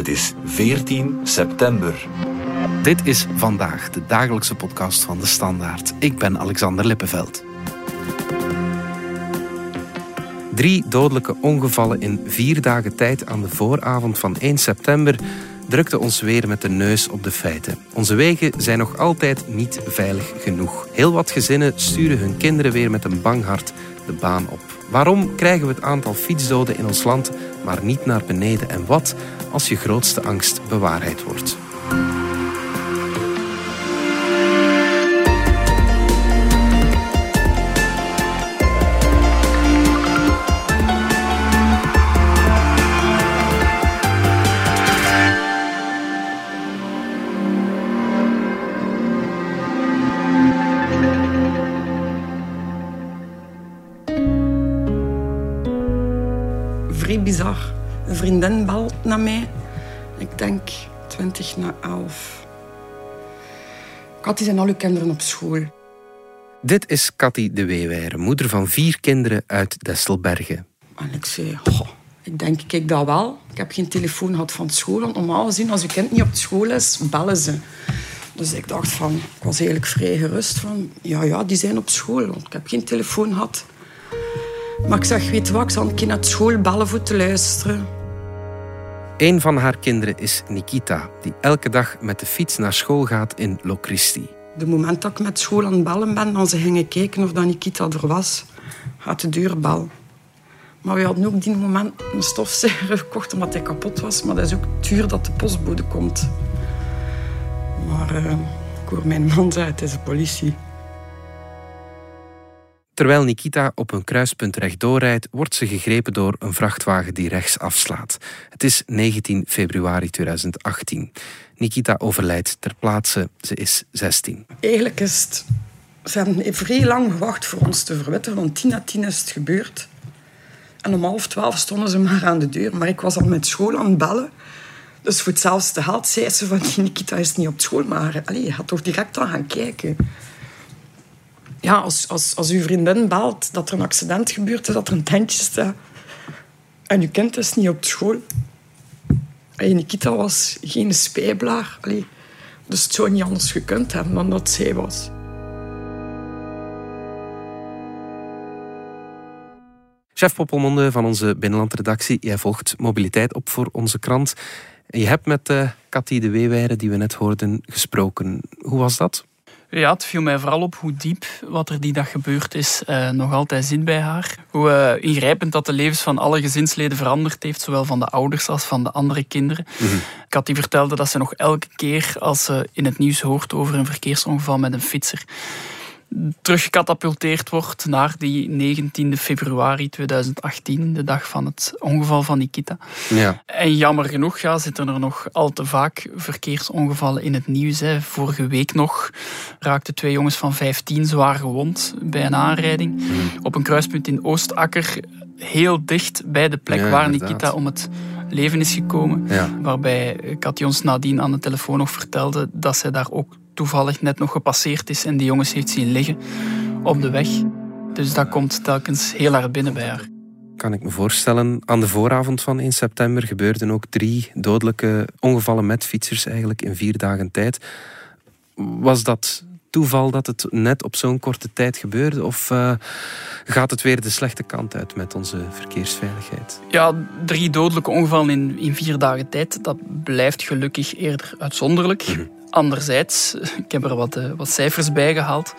Het is 14 september. Dit is vandaag de dagelijkse podcast van de Standaard. Ik ben Alexander Lippenveld. Drie dodelijke ongevallen in vier dagen tijd aan de vooravond van 1 september drukten ons weer met de neus op de feiten. Onze wegen zijn nog altijd niet veilig genoeg. Heel wat gezinnen sturen hun kinderen weer met een bang hart de baan op. Waarom krijgen we het aantal fietsdoden in ons land maar niet naar beneden? En wat als je grootste angst bewaarheid wordt? vriendin belt naar mij. Ik denk 20 na 11. Katty zijn al uw kinderen op school. Dit is Cathy de Weewijre, moeder van vier kinderen uit Destelbergen. En ik zei, "Goh, ik denk ik dat wel. Ik heb geen telefoon gehad van school. Want normaal gezien, als je kind niet op school is, bellen ze. Dus ik dacht van, ik was eigenlijk vrij gerust van, ja, ja, die zijn op school. Want ik heb geen telefoon gehad. Maar ik zeg, weet wat, ik zal een keer naar school bellen voor te luisteren. Een van haar kinderen is Nikita, die elke dag met de fiets naar school gaat in Locristi. De moment dat ik met school aan het bellen ben, dan ze gingen kijken of dat Nikita er was, gaat de deur bel. Maar we hadden ook die moment een stofzuiger gekocht omdat hij kapot was. Maar dat is ook duur dat de postbode komt. Maar eh, ik hoor mijn man zeggen, het is de politie. Terwijl Nikita op een kruispunt rechtdoor rijdt, wordt ze gegrepen door een vrachtwagen die rechts afslaat. Het is 19 februari 2018. Nikita overlijdt ter plaatse. Ze is 16. Eigenlijk is het... Ze hebben vrij lang gewacht voor ons te verwitten. Want tien na tien is het gebeurd. En om half twaalf stonden ze maar aan de deur. Maar ik was al met school aan het bellen. Dus voor hetzelfde geld zei ze van... "Die Nikita is niet op school, maar allee, je gaat toch direct aan gaan kijken. Ja, als, als, als uw vriendin belt dat er een accident gebeurt dat er een tentje staat... en uw kind is niet op school... En Nikita was geen spijbelaar. Allee, dus het zou niet anders gekund hebben dan dat zij was. Chef Poppelmonde van onze binnenlandredactie, jij volgt mobiliteit op voor onze krant. Je hebt met uh, Cathy de Weewijre, die we net hoorden, gesproken. Hoe was dat? Ja, het viel mij vooral op hoe diep wat er die dag gebeurd is uh, nog altijd zit bij haar. Hoe uh, ingrijpend dat de levens van alle gezinsleden veranderd heeft, zowel van de ouders als van de andere kinderen. Mm-hmm. Cathy vertelde dat ze nog elke keer als ze in het nieuws hoort over een verkeersongeval met een fietser, teruggecatapulteerd wordt naar die 19 februari 2018, de dag van het ongeval van Nikita. Ja. En jammer genoeg ja, zitten er nog al te vaak verkeersongevallen in het nieuws. Hè. Vorige week nog raakten twee jongens van 15 zwaar gewond bij een aanrijding op een kruispunt in Oostakker, heel dicht bij de plek Ja, waar inderdaad. Nikita om het leven is gekomen. Ja. Waarbij Cathy ons nadien aan de telefoon nog vertelde dat zij daar ook toevallig net nog gepasseerd is en die jongens heeft zien liggen op de weg. Dus dat komt telkens heel hard binnen bij haar. Kan ik me voorstellen. Aan de vooravond van 1 september gebeurden ook drie dodelijke ongevallen met fietsers eigenlijk in vier dagen tijd. Was dat toeval dat het net op zo'n korte tijd gebeurde? Of eh, gaat het weer de slechte kant uit met onze verkeersveiligheid? Ja, drie dodelijke ongevallen in, in vier dagen tijd, dat blijft gelukkig eerder uitzonderlijk. Anderzijds, ik heb er wat, eh, wat cijfers bij gehaald.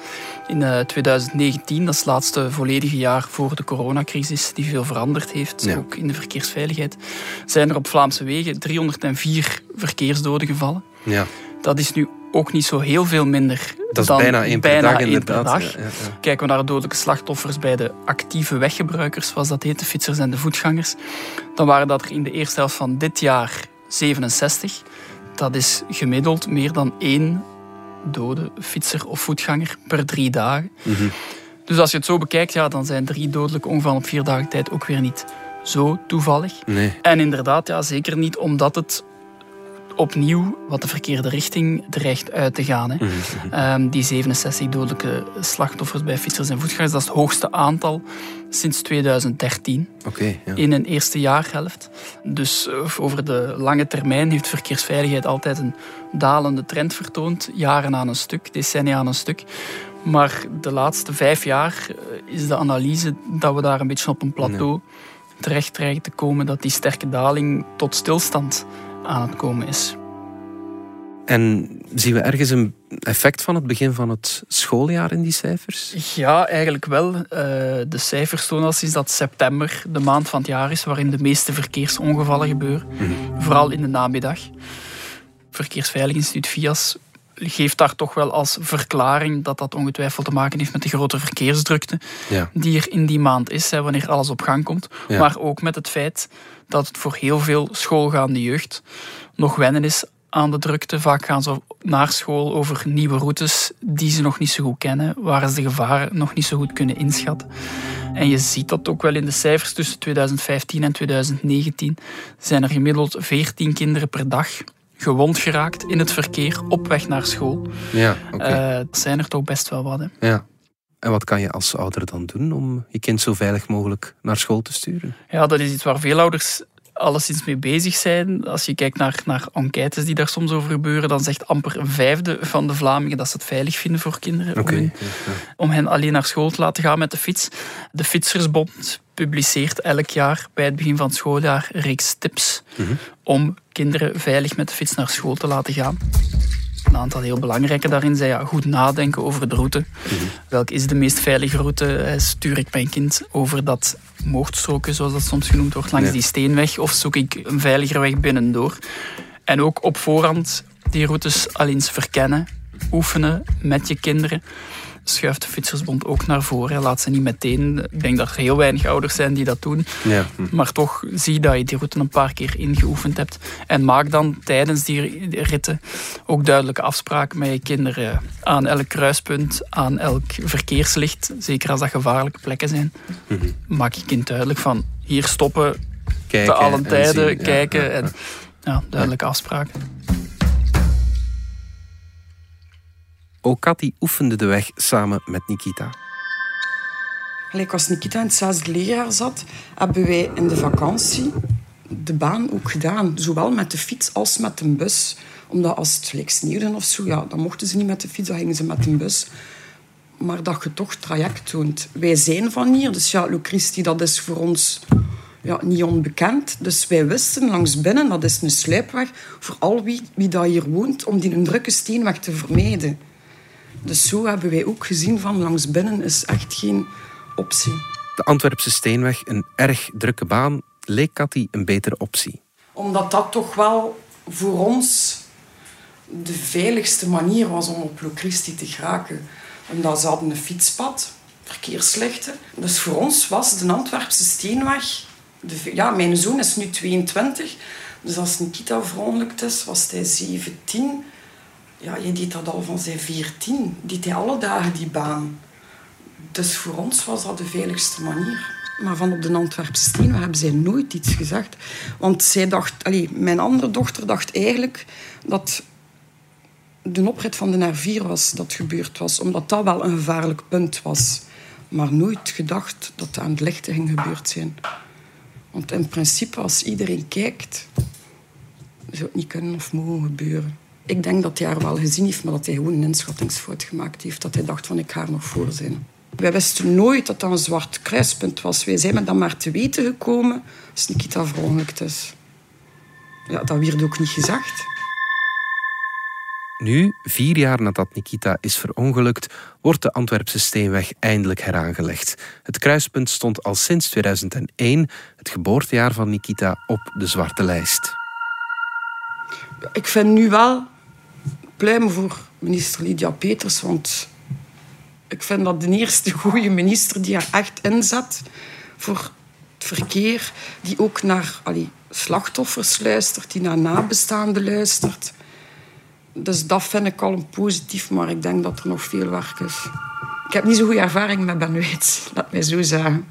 In eh, 2019, dat is het laatste volledige jaar voor de coronacrisis, die veel veranderd heeft, Ja. ook in de verkeersveiligheid, zijn er op Vlaamse wegen 304 verkeersdoden gevallen. Ja, Dat is nu ook niet zo heel veel minder dat is dan bijna één per bijna dag één inderdaad. per dag. Ja, ja, ja. Kijken we naar de dodelijke slachtoffers bij de actieve weggebruikers, zoals dat heet, de fietsers en de voetgangers, dan waren dat er in de eerste helft van dit jaar 67. Dat is gemiddeld meer dan één dode fietser of voetganger per drie dagen. Mhm. Dus als je het zo bekijkt, ja, dan zijn drie dodelijke ongevallen op vier dagen tijd ook weer niet zo toevallig. Nee. En inderdaad, ja, zeker niet omdat het opnieuw wat de verkeerde richting dreigt uit te gaan. Hè. Mhm, Ehm, die 67 dodelijke slachtoffers bij fietsers en voetgangers, dat is het hoogste aantal sinds 2013 Oké, ja. in een eerste jaarhelft. Dus eh, over de lange termijn heeft verkeersveiligheid altijd een dalende trend vertoond, jaren aan een stuk, decennia aan een stuk. Maar de laatste vijf jaar eh, is de analyse dat we daar een beetje op een plateau terecht dreigen te komen, dat die sterke daling tot stilstand aan het komen is. En zien we ergens een effect van het begin van het schooljaar in die cijfers? Ja, eigenlijk wel. Eh, de cijfers tonen al sinds dat september de maand van het jaar is waarin de meeste verkeersongevallen gebeuren. Vooral in de namiddag. Verkeersveilig Instituut VIAS geeft daar toch wel als verklaring dat dat ongetwijfeld te maken heeft met de grote verkeersdrukte Ja. die er in die maand is, hè, wanneer alles op gang komt. Ja. Maar ook met het feit dat het voor heel veel schoolgaande jeugd nog wennen is aan de drukte. Vaak gaan ze naar school over nieuwe routes die ze nog niet zo goed kennen, waar ze de gevaren nog niet zo goed kunnen inschatten. En je ziet dat ook wel in de cijfers tussen 2015 en 2019 zijn er gemiddeld 14 kinderen per dag gewond geraakt in het verkeer op weg naar school. Ja, oké. Eh, dat zijn er toch best wel wat. Hè. ja. En wat kan je als ouder dan doen om je kind zo veilig mogelijk naar school te sturen? Ja, dat is iets waar veel ouders alleszins mee bezig zijn. Als je kijkt naar, naar enquêtes die daar soms over gebeuren, dan zegt amper een vijfde van de Vlamingen dat ze het veilig vinden voor kinderen om, ja. om hen alleen naar school te laten gaan met de fiets. De Fietsersbond publiceert elk jaar bij het begin van het schooljaar een reeks tips Mhm. om kinderen veilig met de fiets naar school te laten gaan. Een aantal heel belangrijke daarin zijn ja, goed nadenken over de route. Welke is de meest veilige route? Eh, Stuur ik mijn kind over dat moordstroken, zoals dat soms genoemd wordt, langs Ja. die steenweg? Of zoek ik een veiligere weg binnendoor? En ook op voorhand die routes al eens verkennen, oefenen met je kinderen. Schuift de Fietsersbond ook naar voren. Laat ze niet meteen. Ik denk dat er heel weinig ouders zijn die dat doen. Ja, hm. Maar toch zie dat je die route een paar keer ingeoefend hebt. En maak dan tijdens die ritten ook duidelijke afspraken met je kinderen. Aan elk kruispunt, aan elk verkeerslicht. Zeker als dat gevaarlijke plekken zijn. Mhm. Maak je kind duidelijk van hier stoppen, Kijken te allen en tijden, zien. Kijken. ja, ja. En ja, duidelijke afspraken. Okati oefende de weg samen met Nikita. Als Nikita in het zesde zat, hebben wij in de vakantie de baan ook gedaan. Zowel met de fiets als met een bus. Omdat als het gelijk sneeuwde of zo, ja, dan mochten ze niet met de fiets, dan gingen ze met een bus. Maar dat je toch traject toont. Wij zijn van hier, dus ja, Locristi, dat is voor ons ja, niet onbekend. Dus wij wisten langs binnen, dat is een sluipweg voor al wie, wie dat hier woont, om die drukke steenweg te vermijden. Dus zo hebben wij ook gezien van langs binnen is echt geen optie. De Antwerpse Steenweg, een erg drukke baan, leek Cathy een betere optie. Omdat dat toch wel voor ons de veiligste manier was om op Locristi te geraken. Omdat ze hadden een fietspad, verkeerslichten. Dus voor ons was de Antwerpse Steenweg... De, ja, mijn zoon is nu 22. Dus als Nikita verongelukt is, was hij 17. Ja, je deed dat al van zijn 14. Deed hij alle dagen die baan. Dus voor ons was dat de veiligste manier. Maar van op de Antwerpse hebben zij nooit iets gezegd. Want zij dacht, allee, mijn andere dochter dacht eigenlijk dat de oprit van de R4 was dat gebeurd was. Omdat dat wel een gevaarlijk punt was. Maar nooit gedacht dat aan het lichten ging gebeurd zijn. Want in principe, als iedereen kijkt, zou het niet kunnen of mogen gebeuren. Ik denk dat hij haar wel gezien heeft, maar dat hij gewoon een inschattingsfout gemaakt heeft. Dat hij dacht van, ik ga nog voor zijn. Wij wisten nooit dat dat een zwart kruispunt was. Wij zijn met dat maar te weten gekomen als Nikita verongelukt is. Ja, dat werd ook niet gezegd. Nu, vier jaar nadat Nikita is verongelukt, wordt de Antwerpse Steenweg eindelijk heraangelegd. Het kruispunt stond al sinds 2001, het geboortejaar van Nikita, op de zwarte lijst. Ik vind nu wel pluimen voor minister Lydia Peters, want ik vind dat de eerste goede minister die er echt inzet voor het verkeer, die ook naar allee, slachtoffers luistert, die naar nabestaanden luistert. Dus dat vind ik al een positief, maar ik denk dat er nog veel werk is. Ik heb niet zo goede ervaring met Ben Weitz, laat mij zo zeggen.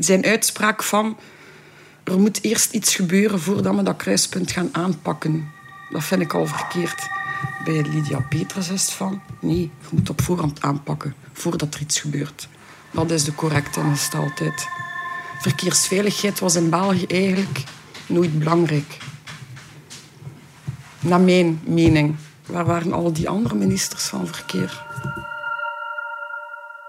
Zijn uitspraak van er moet eerst iets gebeuren voordat we dat kruispunt gaan aanpakken. Dat vind ik al verkeerd. Bij Lydia Petrus is het van... Nee, je moet op voorhand aanpakken, voordat er iets gebeurt. Dat is de correcte ingesteldheid. Verkeersveiligheid was in België eigenlijk nooit belangrijk. Naar mijn mening. Waar waren al die andere ministers van verkeer?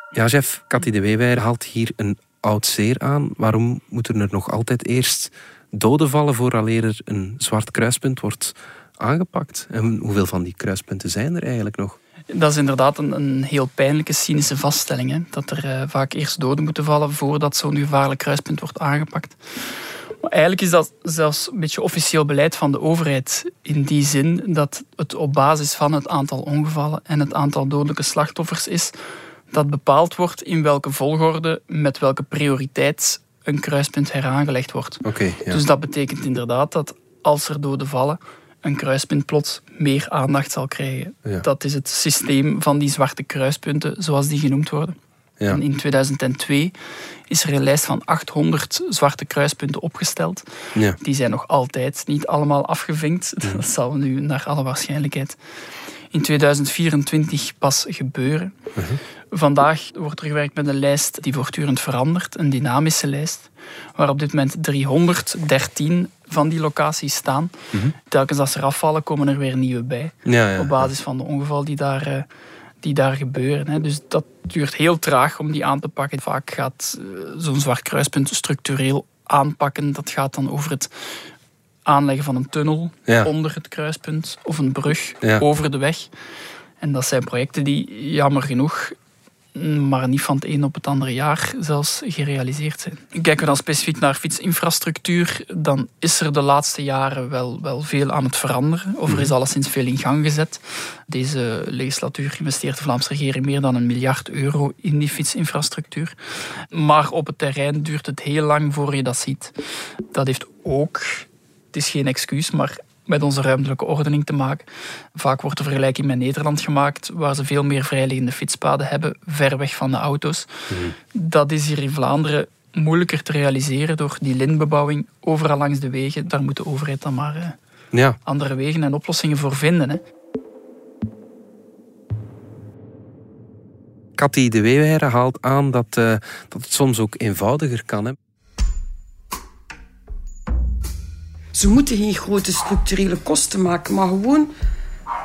Ja, chef, Cathy de Weewijer haalt hier een oud zeer aan. Waarom moeten er nog altijd eerst doden vallen vooraleer er een zwart kruispunt wordt aangepakt? En hoeveel van die kruispunten zijn er eigenlijk nog? Dat is inderdaad een, een heel pijnlijke, cynische vaststelling. Hè? Dat er uh, vaak eerst doden moeten vallen voordat zo'n gevaarlijk kruispunt wordt aangepakt. Maar eigenlijk is dat zelfs een beetje officieel beleid van de overheid. In die zin dat het op basis van het aantal ongevallen en het aantal dodelijke slachtoffers is dat bepaald wordt in welke volgorde, met welke prioriteit een kruispunt heraangelegd wordt. Okay, ja. Dus dat betekent inderdaad dat als er doden vallen, een kruispunt plots meer aandacht zal krijgen. Ja. Dat is het systeem van die zwarte kruispunten, zoals die genoemd worden. Ja. En in 2002 is er een lijst van 800 zwarte kruispunten opgesteld. Ja. Die zijn nog altijd niet allemaal afgevinkt. Dat zal nu naar alle waarschijnlijkheid in 2024 pas gebeuren. Vandaag wordt er gewerkt met een lijst die voortdurend verandert, een dynamische lijst, waar op dit moment 313 van die locaties staan. Telkens als er afvallen, komen er weer nieuwe bij. Ja, ja, op basis van de ongevallen die daar, uh, die daar gebeuren. Dus dat duurt heel traag om die aan te pakken. Vaak gaat uh, zo'n zwart kruispunt structureel aanpakken. Dat gaat dan over het aanleggen van een tunnel ja. onder het kruispunt of een brug Ja. over de weg. En dat zijn projecten die jammer genoeg maar niet van het een op het andere jaar zelfs gerealiseerd zijn. Kijken we dan specifiek naar fietsinfrastructuur, dan is er de laatste jaren wel, wel veel aan het veranderen. Of er is alleszins veel in gang gezet. Deze legislatuur investeert de Vlaamse regering meer dan een miljard euro in die fietsinfrastructuur. Maar op het terrein duurt het heel lang voor je dat ziet. Dat heeft ook, het is geen excuus, maar met onze ruimtelijke ordening te maken. Vaak wordt de vergelijking met Nederland gemaakt, waar ze veel meer vrijliggende fietspaden hebben, ver weg van de auto's. Dat is hier in Vlaanderen moeilijker te realiseren door die lintbebouwing overal langs de wegen. Daar moet de overheid dan maar eh, Ja. andere wegen en oplossingen voor vinden. Hè. Cathy de Weewijer haalt aan dat, eh, dat het soms ook eenvoudiger kan. Hè. Ze moeten geen grote structurele kosten maken, maar gewoon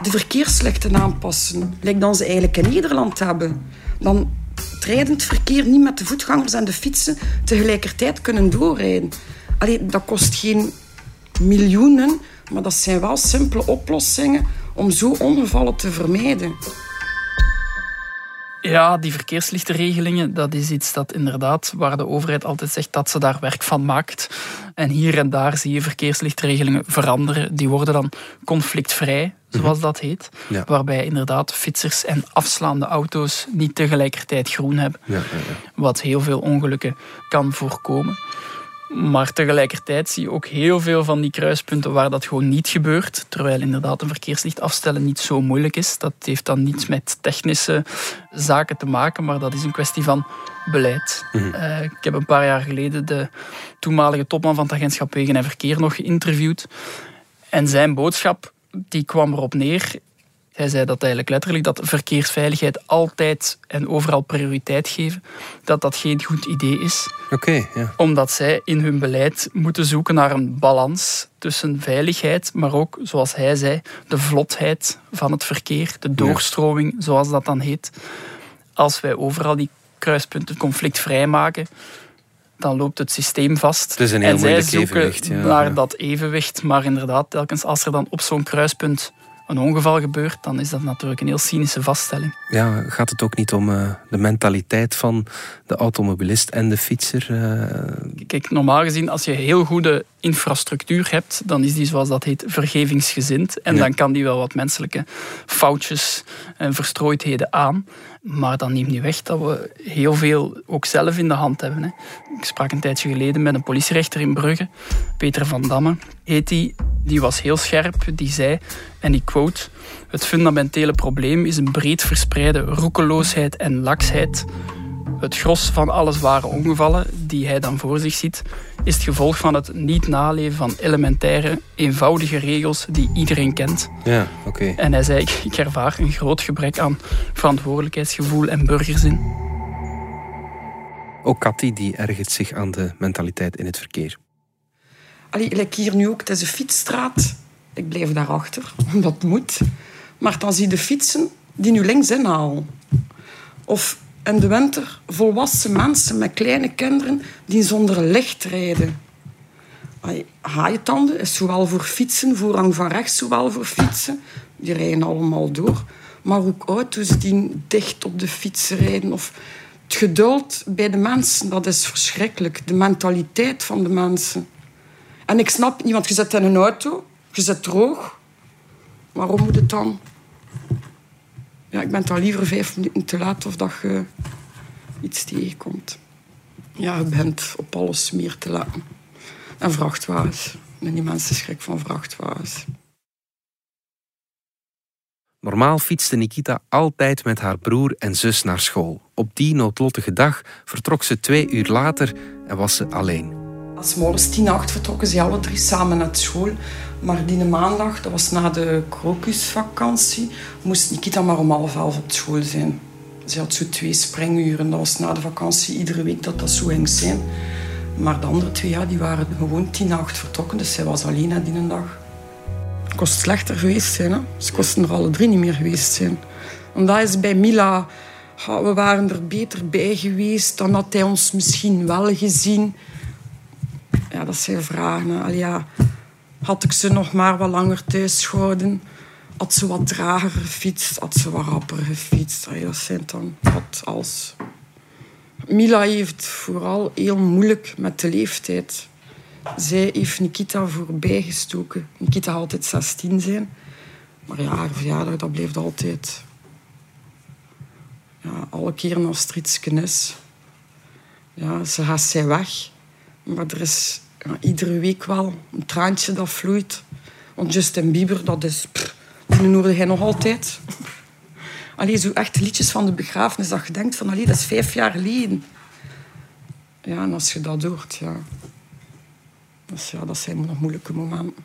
de verkeerslichten aanpassen. Lijkt dan ze eigenlijk in Nederland hebben. Dan het rijdend verkeer niet met de voetgangers en de fietsen tegelijkertijd kunnen doorrijden. Allee, dat kost geen miljoenen, maar dat zijn wel simpele oplossingen om zo ongevallen te vermijden. Ja, die verkeerslichtenregelingen, dat is iets dat inderdaad, waar de overheid altijd zegt dat ze daar werk van maakt. En hier en daar zie je verkeerslichtregelingen veranderen. Die worden dan conflictvrij, zoals dat heet. Ja. Waarbij inderdaad fietsers en afslaande auto's niet tegelijkertijd groen hebben. Ja, ja, ja. Wat heel veel ongelukken kan voorkomen. Maar tegelijkertijd zie je ook heel veel van die kruispunten waar dat gewoon niet gebeurt. Terwijl inderdaad een verkeerslicht afstellen niet zo moeilijk is. Dat heeft dan niets met technische zaken te maken, maar dat is een kwestie van beleid. Uh, ik heb een paar jaar geleden de toenmalige topman van het agentschap Wegen en Verkeer nog geïnterviewd. En zijn boodschap die kwam erop neer. Hij zei dat eigenlijk letterlijk dat verkeersveiligheid altijd en overal prioriteit geven, dat dat geen goed idee is. Oké, ja. Omdat zij in hun beleid moeten zoeken naar een balans tussen veiligheid, maar ook, zoals hij zei, de vlotheid van het verkeer, de doorstroming, zoals dat dan heet. Als wij overal die kruispunten conflictvrij maken, dan loopt het systeem vast. Het is een heel en zij zoeken ja, naar dat evenwicht. Maar inderdaad, telkens als er dan op zo'n kruispunt een ongeval gebeurt, dan is dat natuurlijk een heel cynische vaststelling. Ja, gaat het ook niet om uh, de mentaliteit van de automobilist en de fietser? Uh... Kijk, normaal gezien, als je heel goede infrastructuur hebt, dan is die, zoals dat heet, vergevingsgezind. En Ja. dan kan die wel wat menselijke foutjes en verstrooidheden aan. Maar dat neemt niet weg dat we heel veel ook zelf in de hand hebben. Hè. Ik sprak een tijdje geleden met een politierechter in Brugge, Peter van Damme heet die. Die was heel scherp, die zei, en ik quote... Het fundamentele probleem is een breed verspreide roekeloosheid en laksheid Het gros van alle zware ongevallen die hij dan voor zich ziet, is het gevolg van het niet naleven van elementaire, eenvoudige regels die iedereen kent. Ja, oké. En hij zei, ik ervaar een groot gebrek aan verantwoordelijkheidsgevoel en burgerzin. Ook Cathy die ergert zich aan de mentaliteit in het verkeer. Allee, like hier nu ook, het is een fietsstraat. Ik blijf daarachter, dat moet. Maar dan zie je de fietsen die nu links inhalen. Of in de winter volwassen mensen met kleine kinderen die zonder licht rijden. Allee, Haaientanden is zowel voor fietsen, voorrang van rechts zowel voor fietsen. Die rijden allemaal door. Maar ook auto's die dicht op de fiets rijden. Of het geduld bij de mensen, dat is verschrikkelijk. De mentaliteit van de mensen. En ik snap niet, je zit in een auto, je zit droog. Waarom moet het dan? Ja, ik ben dan liever vijf minuten te laat of dat je iets tegenkomt. Ja, je bent op alles meer te laten. En vrachtwagens. En die mensen schrik van vrachtwagens. Normaal fietste Nikita altijd met haar broer en zus naar school. Op die noodlottige dag vertrok ze twee uur later en was ze alleen. Als morgens tien acht vertrokken ze alle drie samen naar school. Maar die maandag, dat was na de krokusvakantie, moest Nikita maar om half elf op school zijn. Ze had zo twee springuren. Dat was na de vakantie iedere week dat dat zo ging zijn. Maar de andere twee, ja, die waren gewoon tien acht vertrokken. Dus zij was alleen na die dag. Het kost slechter geweest zijn. Hè? Ze kosten er alle drie niet meer geweest zijn. En dat is bij Mila... we waren er beter bij geweest. Dan had hij ons misschien wel gezien. Ja, dat zijn vragen. Allee, ja, had ik ze nog maar wat langer thuis gehouden? Had ze wat trager gefietst? Had ze wat rapper gefietst? Allee, dat zijn dan wat als... Mila heeft vooral heel moeilijk met de leeftijd. Zij heeft Nikita voorbij gestoken. Nikita had altijd 16 zijn. Maar ja, haar verjaardag, dat bleef altijd... Ja, alle keren als er iets is. Ja, ze gaat zij weg. Maar er is iedere week wel een traantje dat vloeit. Want Justin Bieber, dat is... Pff, die hij nog altijd. Allee, zo echt liedjes van de begrafenis, dat je denkt van... Allee, dat is vijf jaar geleden. Ja, en als je dat hoort, ja... Dus ja, dat zijn nog moeilijke momenten.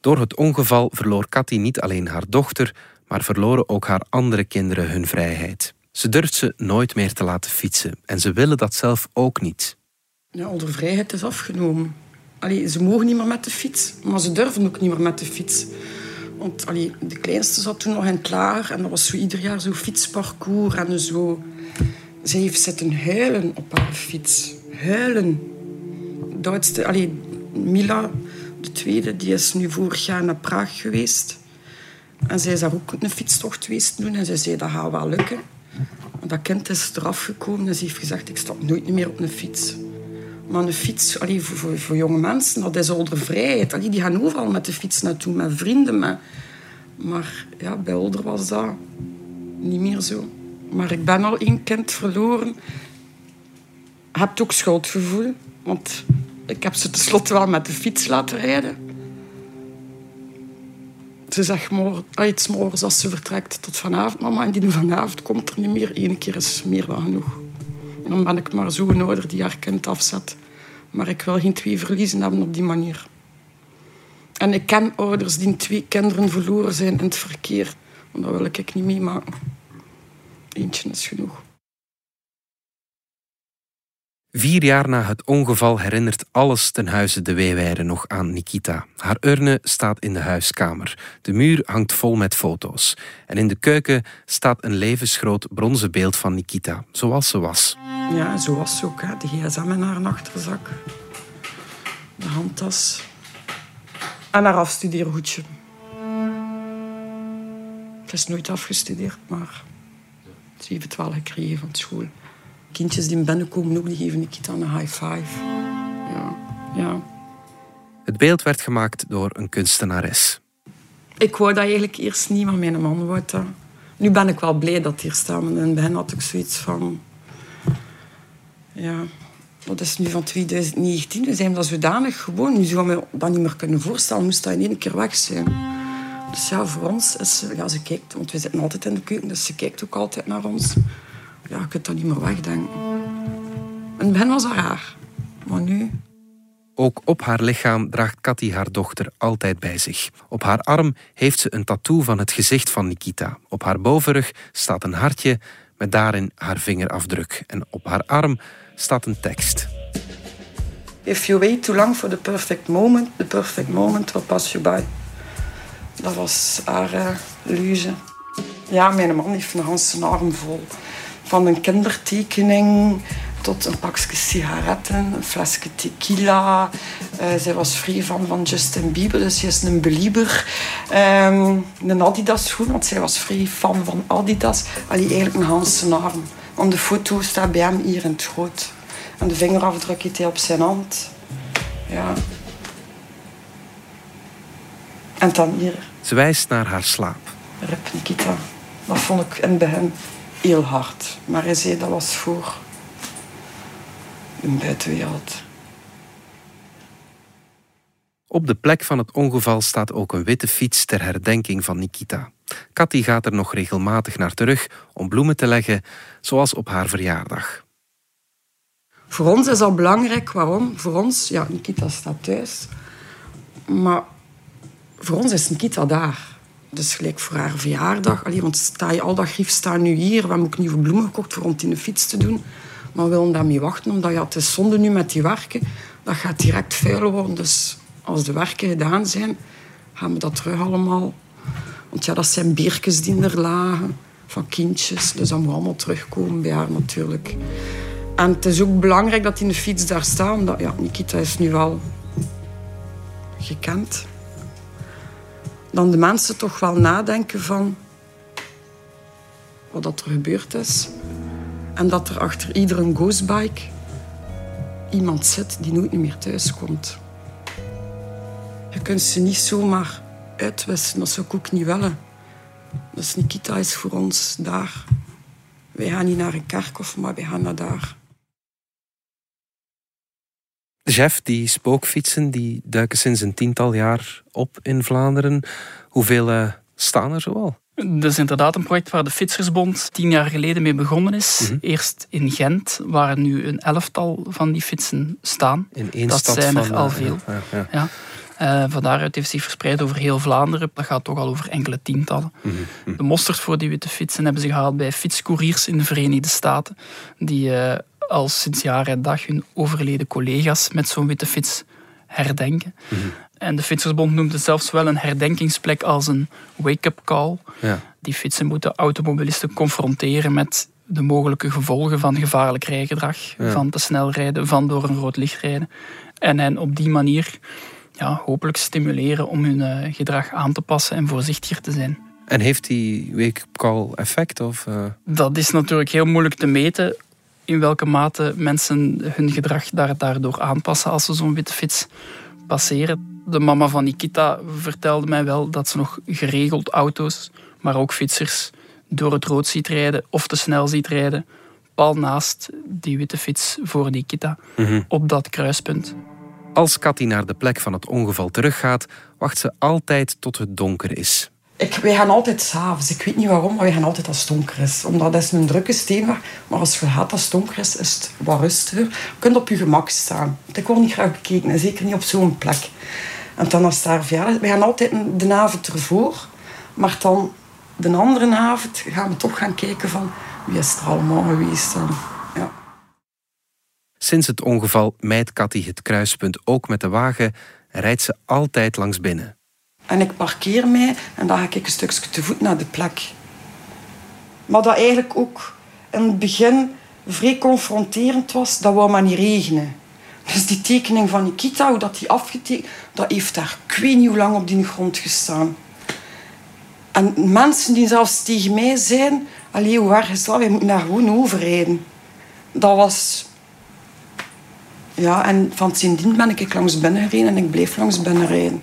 Door het ongeval verloor Cathy niet alleen haar dochter, maar verloren ook haar andere kinderen hun vrijheid. Ze durft ze nooit meer te laten fietsen en ze willen dat zelf ook niet. Ja, al vrijheid is afgenomen. Allee, ze mogen niet meer met de fiets, maar ze durven ook niet meer met de fiets. Want allee, de kleinste zat toen nog in het en dat was zo ieder jaar zo'n fietsparcours en zo. Ze heeft zitten huilen op haar fiets. Huilen. De oudste, Mila, de tweede, die is nu vorig jaar naar Praag geweest. En zij is daar ook een fietstocht geweest doen en ze zei dat gaat wel lukken. Dat kind is eraf gekomen en ze heeft gezegd ik stap nooit meer op een fiets. Maar een fiets, allee, voor, voor, jonge mensen, dat is ouder vrijheid. Allee, die gaan overal met de fiets naartoe, met vrienden. Maar ja, bij Older was dat niet meer zo. Maar ik ben al één kind verloren. Je hebt ook schuldgevoel. Want ik heb ze tenslotte wel met de fiets laten rijden. Ze zegt morgen, iets morgens als ze vertrekt tot vanavond, mama. En die vanavond komt er niet meer. Eén keer is meer dan genoeg. En dan ben ik maar zo'n ouder die haar kind afzet. Maar ik wil geen twee verliezen hebben op die manier. En ik ken ouders die twee kinderen verloren zijn in het verkeer. En dat wil ik niet meemaken. Eentje is genoeg. Vier jaar na het ongeval herinnert alles ten huize de Weeweide nog aan Nikita. Haar urne staat in de huiskamer. De muur hangt vol met foto's. En in de keuken staat een levensgroot bronzen beeld van Nikita, zoals ze was. Ja, zo was ze ook. Hè. De gsm in haar achterzak. De handtas. En haar afstudeerhoedje. Het is nooit afgestudeerd, maar ze heeft het wel gekregen van school. Kindjes die binnenkomen ook, die geven Nikita een high five. Ja, ja. Het beeld werd gemaakt door een kunstenares. Ik wou dat eigenlijk eerst niet, maar mijn man wou dat. Nu ben ik wel blij dat het hier staat. Maar in het begin had ik zoiets van... Ja, dat is nu van 2019. We zijn dat zodanig gewoon. Nu zou me dat niet meer kunnen voorstellen. Moest dat in één keer weg zijn. Dus ja, voor ons is ja, ze kijkt, want we zitten altijd in de keuken, dus ze kijkt ook altijd naar ons. Ja, je kunt dat niet meer wegdenken. In het begin was dat raar, maar nu... Ook op haar lichaam draagt Cathy haar dochter altijd bij zich. Op haar arm heeft ze een tattoo van het gezicht van Nikita. Op haar bovenrug staat een hartje met daarin haar vingerafdruk. En op haar arm staat een tekst. If you wait too long for the perfect moment, the perfect moment will pass you by. Dat was haar uh, luze. Ja, mijn man heeft een hele arm vol. Van een kindertekening tot een pakje sigaretten, een flesje tequila. Uh, zij was vrij van, van Justin Bieber, dus ze is een belieber. Um, een Adidas schoen, want zij was vrij fan van Adidas. Allee, eigenlijk een Hansen arm. Want de foto staat bij hem hier in het groot. En de vingerafdruk heeft hij op zijn hand. Ja. En dan hier. Ze wijst naar haar slaap. Rip Nikita. Dat vond ik in het begin heel hard. Maar hij zei dat was voor een buitenwereld. Op de plek van het ongeval staat ook een witte fiets ter herdenking van Nikita. Cathy gaat er nog regelmatig naar terug om bloemen te leggen, zoals op haar verjaardag. Voor ons is dat belangrijk. Waarom? Voor ons, ja, Nikita staat thuis. Maar voor ons is Nikita daar. Dus gelijk voor haar verjaardag. Allee, want sta je al dat grief staan nu hier. We hebben ook nieuwe bloemen gekocht voor om in de fiets te doen. Maar we willen daarmee wachten, omdat ja, het is zonde nu met die werken. Dat gaat direct vuil worden. Dus als de werken gedaan zijn, gaan we dat terug allemaal. Want ja, dat zijn beertjes die er lagen. Van kindjes. Dus dat moet allemaal terugkomen bij haar natuurlijk. En het is ook belangrijk dat die de fiets daar staat. Omdat ja, Nikita is nu wel gekend. Dan de mensen toch wel nadenken van wat dat er gebeurd is. En dat er achter iedere ghostbike iemand zit die nooit meer thuis komt. Je kunt ze niet zomaar uitwissen, dat zou ik ook niet willen. Dus Nikita is voor ons daar. Wij gaan niet naar een kerkhof, maar wij gaan naar daar. Jeff, die spookfietsen die duiken sinds een tiental jaar op in Vlaanderen. Hoeveel uh, staan er zoal? Dat is inderdaad een project waar de Fietsersbond tien jaar geleden mee begonnen is. Mhm. Eerst in Gent, waar nu een elftal van die fietsen staan. In één dat stad zijn er van, al eh, veel. ja, ja. Ja. Eh, van daaruit heeft zich verspreid over heel Vlaanderen. Dat gaat toch al over enkele tientallen. Mhm, De mosterd voor die witte fietsen hebben ze gehaald bij fietscouriers in de Verenigde Staten. Die eh, al sinds jaar en dag hun overleden collega's met zo'n witte fiets herdenken. Mhm. En de Fietsersbond noemt het zelfs wel een herdenkingsplek als een wake-up call. Ja. Die fietsen moeten automobilisten confronteren met de mogelijke gevolgen van gevaarlijk rijgedrag, Ja. van te snel rijden, van door een rood licht rijden. En hen op die manier ja, hopelijk stimuleren om hun eh, gedrag aan te passen en voorzichtiger te zijn. En heeft die wake-up call effect? Of, eh, Dat is natuurlijk heel moeilijk te meten in welke mate mensen hun gedrag daar, daardoor aanpassen als ze zo'n witte fiets passeren. De mama van Nikita vertelde mij wel dat ze nog geregeld auto's, maar ook fietsers, door het rood ziet rijden of te snel ziet rijden, pal naast die witte fiets voor Nikita, Mhm. op dat kruispunt. Als Cathy naar de plek van het ongeval teruggaat, wacht ze altijd tot het donker is. Ik, wij gaan altijd s'avonds. Ik weet niet waarom, maar wij gaan altijd als het donker is. Omdat dat is een drukke steenweg. Maar als je gaat als het donker is, is het wat rustiger. Je kunt op je gemak staan. Ik word niet graag bekeken. En zeker niet op zo'n plek. En dan als daar verjaardag wij gaan altijd de avond ervoor. Maar dan de andere avond gaan we toch gaan kijken van... Wie is er allemaal geweest dan? Ja. Sinds het ongeval mijdt Cathy het kruispunt ook met de wagen en rijdt ze altijd langs binnen. En ik parkeer mij en dan ga ik een stukje te voet naar de plek. Maar dat eigenlijk ook in het begin vrij confronterend was, dat wou maar niet regenen. Dus die tekening van Nikita, hoe dat die afgetekend, dat heeft daar ik weet niet hoe lang op die grond gestaan. En mensen die zelfs tegen mij zeiden, allee, hoe erg is dat? Wij moeten daar gewoon overrijden. Dat was... Ja, en van sindsdien ben ik langs binnen gereden en ik bleef langs binnen rijden.